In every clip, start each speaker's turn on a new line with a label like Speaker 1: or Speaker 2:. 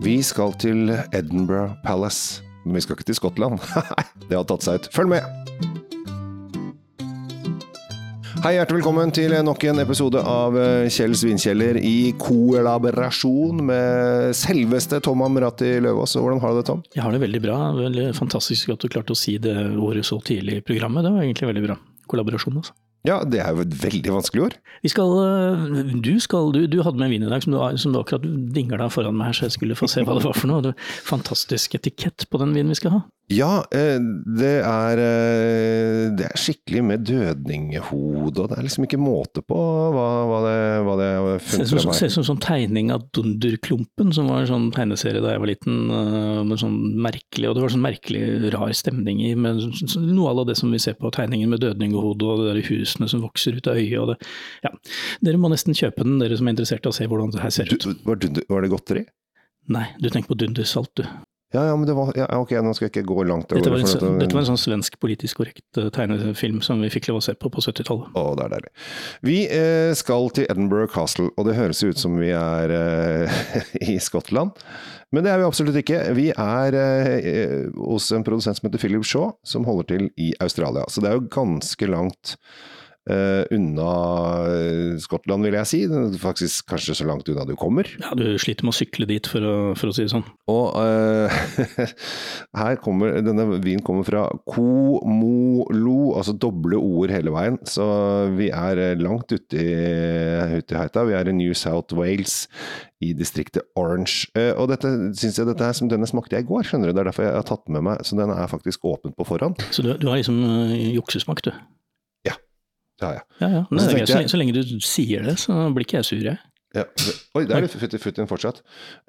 Speaker 1: Vi skal til Edinburgh Palace. Men vi skal ikke til Skottland. Det har tatt seg ut. Følg med! Hei, hjertelig velkommen til nok en episode av eh, Kjell Svinkjeller i kollaborasjon med selveste Tom Amrati Løvaas. Hvordan har du det, Tom?
Speaker 2: Jeg har det veldig bra. Veldig fantastisk at du klarte å si det ordet så tidlig i programmet. Det var egentlig veldig bra. Kollaborasjon, altså.
Speaker 1: Ja, det er jo et veldig vanskelig ord.
Speaker 2: Vi skal, øh, du, skal, du, du hadde med en vin i dag som du, som du akkurat dingla foran meg her, så jeg skulle få se hva det var for noe. Det fantastisk etikett på den vinen vi skal ha.
Speaker 1: Ja, eh, det er, eh, det er skikkelig med dødninghode, og det er liksom ikke måte på hva, hva det, hva det
Speaker 2: her. Ser ut som en sånn tegning av Dunderklumpen, som var en sånn tegneserie da jeg var liten. Øh, med sånn merkelig, og det var sånn merkelig rar stemning i, med noe av det som vi ser på tegningen med dødninghode og det der husene som vokser ut av øyet. og det, ja. Dere må nesten kjøpe den, dere som er interessert i å se hvordan det her ser ut.
Speaker 1: Du, var det godteri?
Speaker 2: Nei, du tenker på Dundersalt, du.
Speaker 1: Ja, ja, men det var, ja, ok, nå skal jeg ikke gå langt.
Speaker 2: Dette var, en, for dette var en sånn svensk politisk korrekt uh, tegnefilm som vi fikk lov å se på på 70-tallet.
Speaker 1: Å, det er deilig. Vi eh, skal til Edinburgh Castle, og det høres ut som vi er eh, i Skottland. Men det er vi absolutt ikke. Vi er eh, hos en produsent som heter Philip Shaw, som holder til i Australia. Så det er jo ganske langt Uh, unna eh, Skottland, vil jeg si. Faktisk kanskje så langt unna du kommer.
Speaker 2: Ja, Du sliter med å sykle dit, for å, for å si det sånn.
Speaker 1: Og uh, her kommer Denne vinen kommer fra Komolo, altså doble ord hele veien. Så vi er langt ute i, ute i heita. Vi er i New South Wales, i distriktet Orange. Uh, og dette synes jeg dette er som denne smakte jeg i går, skjønner du. Det er derfor jeg har tatt den med meg. Så den er faktisk åpen på forhånd.
Speaker 2: Så du, du har liksom juksesmak, du?
Speaker 1: Ja, ja.
Speaker 2: ja, ja. Så, jeg, så, så, lenge du sier det, så blir ikke jeg sur, jeg.
Speaker 1: Ja. Oi, der er det futt, futt fortsatt.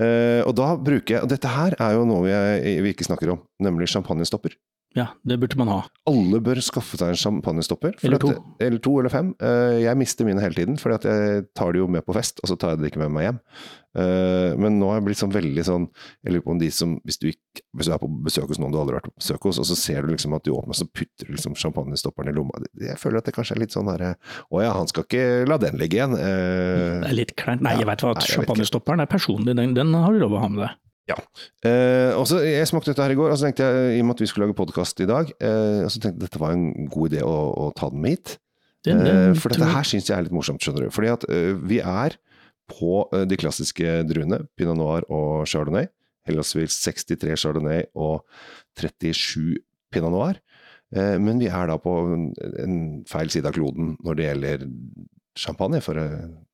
Speaker 1: Uh, og da bruker jeg Og dette her er jo noe vi, vi ikke snakker om, nemlig champagnestopper.
Speaker 2: Ja, det burde man ha.
Speaker 1: Alle bør skaffe seg en champagnestopper.
Speaker 2: Eller to.
Speaker 1: At, eller to eller fem. Uh, jeg mister mine hele tiden, for jeg tar det jo med på fest, og så tar jeg det ikke med meg hjem. Uh, men nå har jeg blitt sånn veldig sånn Jeg lurer på om de som Hvis du, ikke, hvis du er på besøk hos noen du aldri har vært på besøk hos, og så ser du liksom at du åpner, så putter du liksom champagnestopperen i lomma. Jeg føler at det kanskje er litt sånn herre Å ja, han skal ikke la den ligge igjen.
Speaker 2: Uh, det er litt kleint. Nei, jeg vet hva, champagnestopperen er personlig, den, den har du lov å ha med deg.
Speaker 1: Ja. Eh, også, Jeg smakte dette her i går, og så tenkte jeg, i og med at vi skulle lage podkast i dag, eh, og så tenkte jeg dette var en god idé å, å ta den med hit. Den, den, eh, for dette her syns jeg er litt morsomt, skjønner du. Fordi at eh, vi er på eh, de klassiske druene, pinot noir og chardonnay. Henholdsvis 63 chardonnay og 37 pinot noir. Eh, men vi er da på en, en feil side av kloden når det gjelder champagne, for det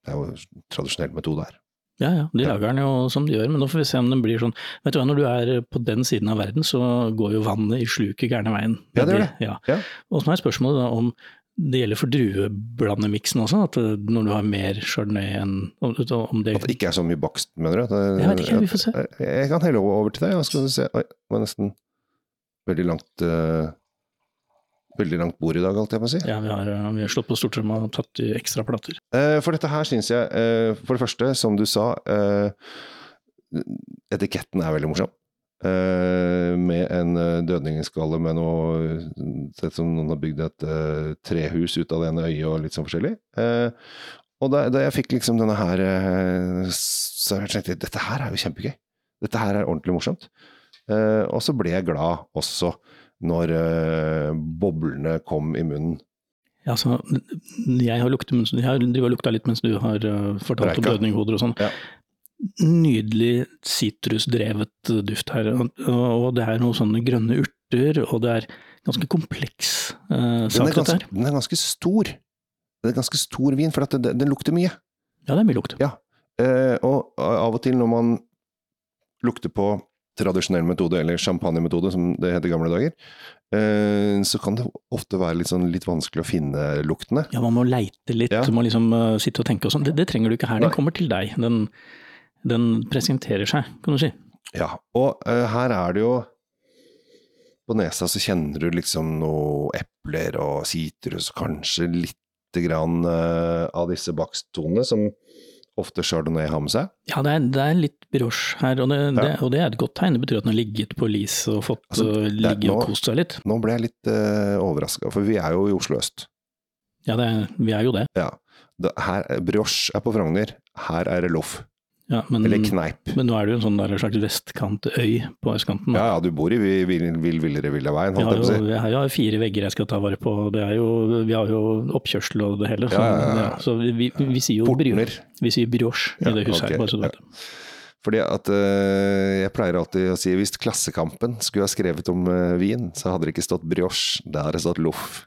Speaker 1: er jo tradisjonell metode her.
Speaker 2: Ja, ja, de lager den jo som de gjør, men nå får vi se om den blir sånn Vet du hva, når du er på den siden av verden, så går jo vannet i sluket gærne veien.
Speaker 1: Ja, det gjør det.
Speaker 2: Ja. Ja. Og så er spørsmålet da om det gjelder for drueblandemiksen også, at når du har mer chardonnay enn om, det
Speaker 1: At det ikke er så mye bakst, mener du?
Speaker 2: Det, jeg vet ikke, vi får se.
Speaker 1: Jeg kan helle over til deg, og skal du se Oi, det var nesten veldig langt uh, veldig langt bord i dag, alt jeg må si.
Speaker 2: Ja, vi har, vi har slått på stortromma og tatt i ekstra plater.
Speaker 1: Uh, for dette her syns jeg, uh, for det første, som du sa, uh, etiketten er veldig morsom. med en dødningeskalle med noe Sett som noen har bygd et trehus ut av det ene øyet og litt sånn forskjellig. og da, da, jeg fikk liksom denne her Så jeg tenkte dette her er jo kjempegøy. Dette her er ordentlig morsomt. og så ble jeg glad også når uh, boblene kom i munnen.
Speaker 2: Ja, altså, jeg har, luktet, jeg har lukta litt mens du har uh, fortalt Breika. om dødninghoder og sånn. Ja. Nydelig sitrusdrevet duft her. Og det er noen sånne grønne urter, og det er ganske kompleks uh, sak,
Speaker 1: dette her. Den er ganske stor. Det er ganske stor vin, for den, den, lukter mye.
Speaker 2: Ja, det er mye lukt.
Speaker 1: Ja, og av og til når man lukter på tradisjonell metode, eller champagnemetode som det het i gamle dager, eh, så kan det ofte være litt, sånn, litt vanskelig å finne luktene.
Speaker 2: Ja, man må leite litt, ja. du må liksom uh, sitte og tenke og sånn. Det, det, trenger du ikke her, den kommer til deg. Den, den, presenterer seg, kan du si.
Speaker 1: Ja, og uh, her er det jo På nesa så kjenner du liksom noe epler og sitrus, kanskje lite grann uh, av disse bakstonene som ofte chardonnay har med seg?
Speaker 2: Ja, det er, det er litt brioche her, og det, ja. det, og det, er et godt tegn. Det betyr at den har ligget på lis og fått altså, ligge og kost seg litt.
Speaker 1: Nå ble jeg litt uh, eh, overraska, for vi er jo i Oslo øst.
Speaker 2: Ja, vi er jo det.
Speaker 1: Ja. Her, brioche er på Frogner, her er det loff.
Speaker 2: Ja, men,
Speaker 1: Eller kneip.
Speaker 2: men nå er det jo en sånn der slags vestkantøy på østkanten. da.
Speaker 1: Ja, ja, du bor i vill, vill, vill, villere villaveien,
Speaker 2: veien,
Speaker 1: holdt jeg på å si.
Speaker 2: jeg har jo fire vegger jeg skal ta vare på. Det er jo, vi har jo oppkjørsel og det hele. Så,
Speaker 1: Ja, ja,
Speaker 2: så vi, vi, vi sier jo
Speaker 1: Portner.
Speaker 2: vi sier brioche i det huset
Speaker 1: okay,
Speaker 2: her. bare så du vet det.
Speaker 1: Fordi at øh, Jeg pleier alltid å si hvis Klassekampen skulle ha skrevet om øh, vin, så hadde det ikke stått brioche, det hadde stått loff.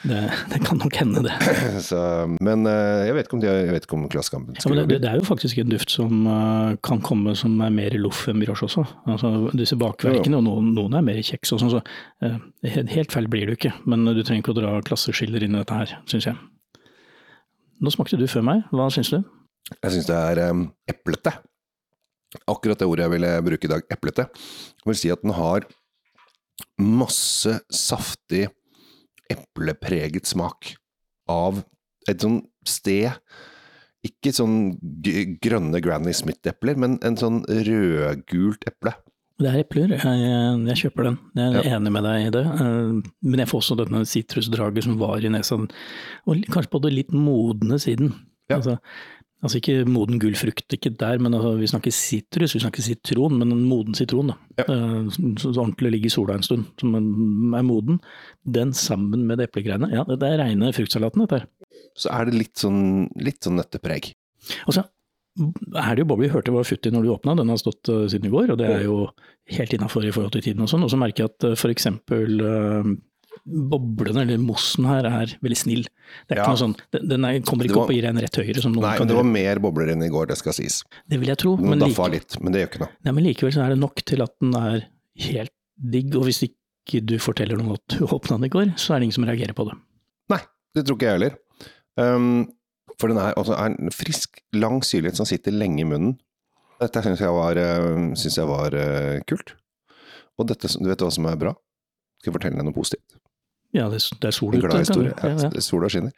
Speaker 2: Det, det kan nok hende, det.
Speaker 1: Så, men eh, jeg vet ikke om, de, jeg vet ikke om Klassekampen
Speaker 2: Ja,
Speaker 1: skulle
Speaker 2: det, det er jo faktisk en duft som eh, kan komme som er mer loff enn brioche også. Altså, disse bakverkene, og noen, noen er mer kjeks og sånn, så eh, helt- helt feil blir du ikke. Men du trenger ikke å dra klasseskiller inn i dette her, syns jeg. Nå smakte du før meg, hva syns du?
Speaker 1: Jeg syns det er um, eplete. Akkurat det ordet jeg ville bruke i dag, eplete. Jeg vil si at den har masse saftig, eplepreget smak av et sånn sted Ikke sånn grønne Granny Smith-epler, men en sånn rødgult eple.
Speaker 2: Det er epler, jeg, jeg kjøper den. Jeg er
Speaker 1: Ja.
Speaker 2: enig med deg i det. Eh, Men jeg får også denne sitrusdraget som var i nesa, og kanskje på det litt modne siden.
Speaker 1: Ja.
Speaker 2: Altså, altså ikke moden gullfrukt, ikke der, men altså, vi snakker sitrus, vi snakker sitron, men en moden sitron. da.
Speaker 1: Ja.
Speaker 2: Eh, som ordentlig ligger i sola en stund, som er moden. Den sammen med eplegreiene, ja, det er reine fruktsalaten dette her.
Speaker 1: Så er det litt sånn, litt sånn nøttepreg.
Speaker 2: Og så er det jo boble, vi hørte var futti når du åpna, den har stått eh, siden i går, og det er jo helt innafor i forhold til tiden og sånn. Og så merker jeg at uh, f.eks. Boblene, eller mossen her, er veldig snill. Det er
Speaker 1: Ja.
Speaker 2: ikke noe sånn, den, er, kommer ikke
Speaker 1: var-
Speaker 2: opp og gir deg en rett høyre, som noen
Speaker 1: Nei,
Speaker 2: kan
Speaker 1: det var mer bobler enn i går, det skal sies.
Speaker 2: Det vil jeg tro,
Speaker 1: Den
Speaker 2: men, like,
Speaker 1: litt, men det gjør ikke noe.
Speaker 2: nei, men likevel så er det nok til at den er helt digg. Og hvis ikke du forteller noen at du åpna den i går, så er det ingen som reagerer på det.
Speaker 1: Nei, det tror ikke jeg heller. Um, for den er, altså, er en frisk, lang syrlighet som sitter lenge i munnen. Dette syns jeg var, uh, synes jeg var uh, kult. Og dette, du vet hva som er bra? Skal jeg fortelle deg noe positivt?
Speaker 2: Ja, det, er- sol ute.
Speaker 1: glad historie.
Speaker 2: Ja, ja.
Speaker 1: Ja, Sola skinner.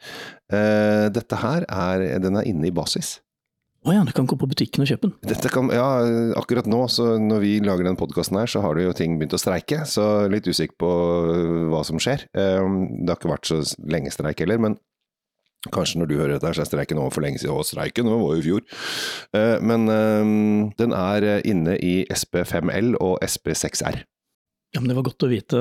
Speaker 1: Uh, dette her er, den er inne i basis.
Speaker 2: Å ja, du kan gå på butikken og kjøpe den.
Speaker 1: Dette kan, ja, akkurat nå, så når vi lager den podkasten her, så har det jo ting begynt å streike. Så litt usikker på uh, hva som skjer. Uh, det har ikke vært så lenge streik heller, men kanskje når du hører dette, så er streiken over for lenge siden. Å, streiken det var jo i fjor. Men den er inne i SP5L og SP6R.
Speaker 2: Ja, men Det var godt å vite,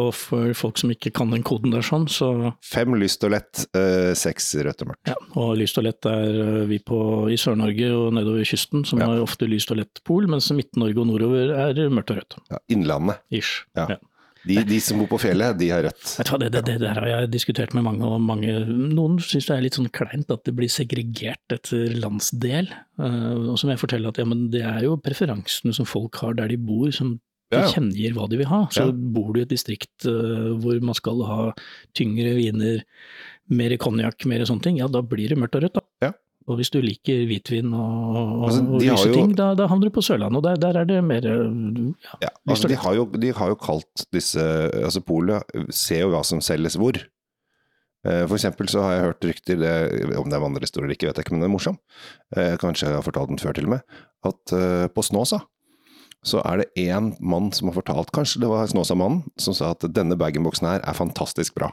Speaker 2: og for folk som ikke kan den koden der sånn, så
Speaker 1: Fem lyst og lett, uh, seks rødt og mørkt.
Speaker 2: Ja, og lyst og lett er øh, vi på i Sør-Norge og nedover kysten, som
Speaker 1: Ja.
Speaker 2: har ofte lyst og lett pol, mens Midt-Norge og nordover er mørkt og rødt.
Speaker 1: Ja, Innlandet.
Speaker 2: Ish.
Speaker 1: Ja. De, de som bor på fjellet, de har rødt.
Speaker 2: Det, det, det der har jeg diskutert med mange, og mange, noen syns det er litt sånn kleint at det blir segregert etter landsdel. Eh, og så må jeg fortelle at ja, men det er jo preferansene som folk har der de bor, som
Speaker 1: Ja,
Speaker 2: kjenner hva de vil ha. Så bor du i et distrikt eh, hvor man skal ha tyngre viner, mer konjakk, mer sånne ting, ja da blir det mørkt og rødt, da.
Speaker 1: Ja.
Speaker 2: Og hvis du liker hvitvin og, og,
Speaker 1: Altså,
Speaker 2: og
Speaker 1: de
Speaker 2: lyse
Speaker 1: jo-
Speaker 2: ting, da, da havner du på Sørlandet, og der, der er det mer eh, ja,
Speaker 1: Ja, altså de, har jo, de har jo kalt disse altså Polet ser jo hva som selges hvor. Eh, For eksempel så har jeg hørt rykter, det, om det er vandrehistorie eller ikke, vet jeg ikke, men det er morsom. Kanskje jeg har fortalt den før til og med. At på Snåsa så er det én mann som har fortalt, kanskje det var Snåsa-mannen, som sa at denne bag-in-boksen her er fantastisk bra.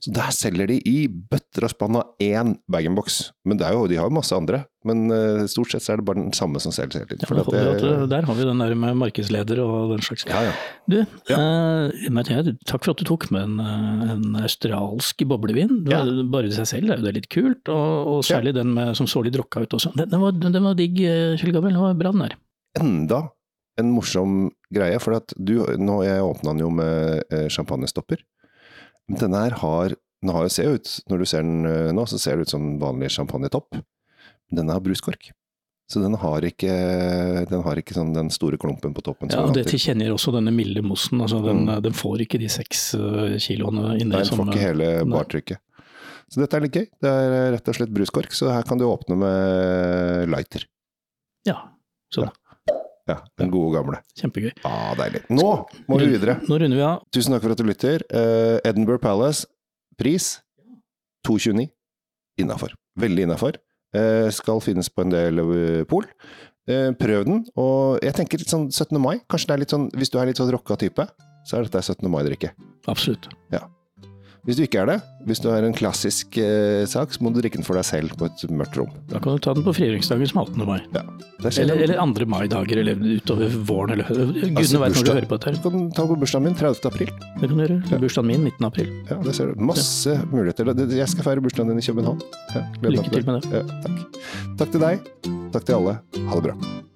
Speaker 1: Så der selger de i bøtter og spann av én bag-in-box. Men det jo, de har jo masse andre. Men uh, stort sett så er det bare den samme som selges hele tiden.
Speaker 2: Ja,
Speaker 1: at, det-
Speaker 2: eh, der har vi den der med markedsleder og den slags.
Speaker 1: ja, ja.
Speaker 2: Du, uh, takk for at du tok med en, en australsk boblevin. Bare i seg selv er jo det litt kult, og, og særlig den med, som så litt rocka ut også. Den, den, var, den var digg, Kjell Gabriel. Den var bra, den der.
Speaker 1: enda en morsom greie, for at du, nå jeg åpna den jo med eh, champagnestopper. Men denne her har, den har jo ser ut, når du ser den eh, nå, så ser det ut som vanlig champagnetopp. Men denne har bruskork. Så den har ikke, den har ikke sånn den store klumpen på toppen.
Speaker 2: Ja, og Det tilkjenner også denne milde mossen. altså Den,
Speaker 1: Mm.
Speaker 2: den får ikke de seks eh, kiloene inni.
Speaker 1: Den får ikke hele bartrykket. Så dette er litt gøy. Det er rett og slett bruskork, så her kan du åpne med lighter.
Speaker 2: Ja, sånn.
Speaker 1: Ja, den gode gamle.
Speaker 2: Kjempegøy.
Speaker 1: Ah, deilig. Nå må vi videre.
Speaker 2: Nå runder vi av.
Speaker 1: Tusen takk for at du lytter. Uh, Edinburgh Palace, pris 2,29. Innafor. Veldig innafor. Uh, skal finnes på en del eh, pol. Uh, prøv den. Og jeg tenker litt sånn 17. mai. Kanskje det er litt sånn, hvis du er litt sånn rocka type, så er dette 17. mai-drikke.
Speaker 2: Absolutt.
Speaker 1: Hvis du ikke er det, hvis du er en klassisk eh, sak, så må du drikke den for deg selv på et mørkt rom.
Speaker 2: Da kan du ta den på frigjøringsdagen som 18. mai.
Speaker 1: Ja.
Speaker 2: Eller, eller andre maidager, eller utover våren, eller Gudene
Speaker 1: Altså,
Speaker 2: veit når du hører på dette.
Speaker 1: Du kan ta på bursdagen min 30. april.
Speaker 2: Det kan du gjøre. Bursdagen min 19. april.
Speaker 1: Ja, det ser du. Masse muligheter. Jeg skal feire bursdagen din i København. Ja,
Speaker 2: Lykke til med det.
Speaker 1: Ja, takk. Takk til deg. Takk til alle. Ha det bra.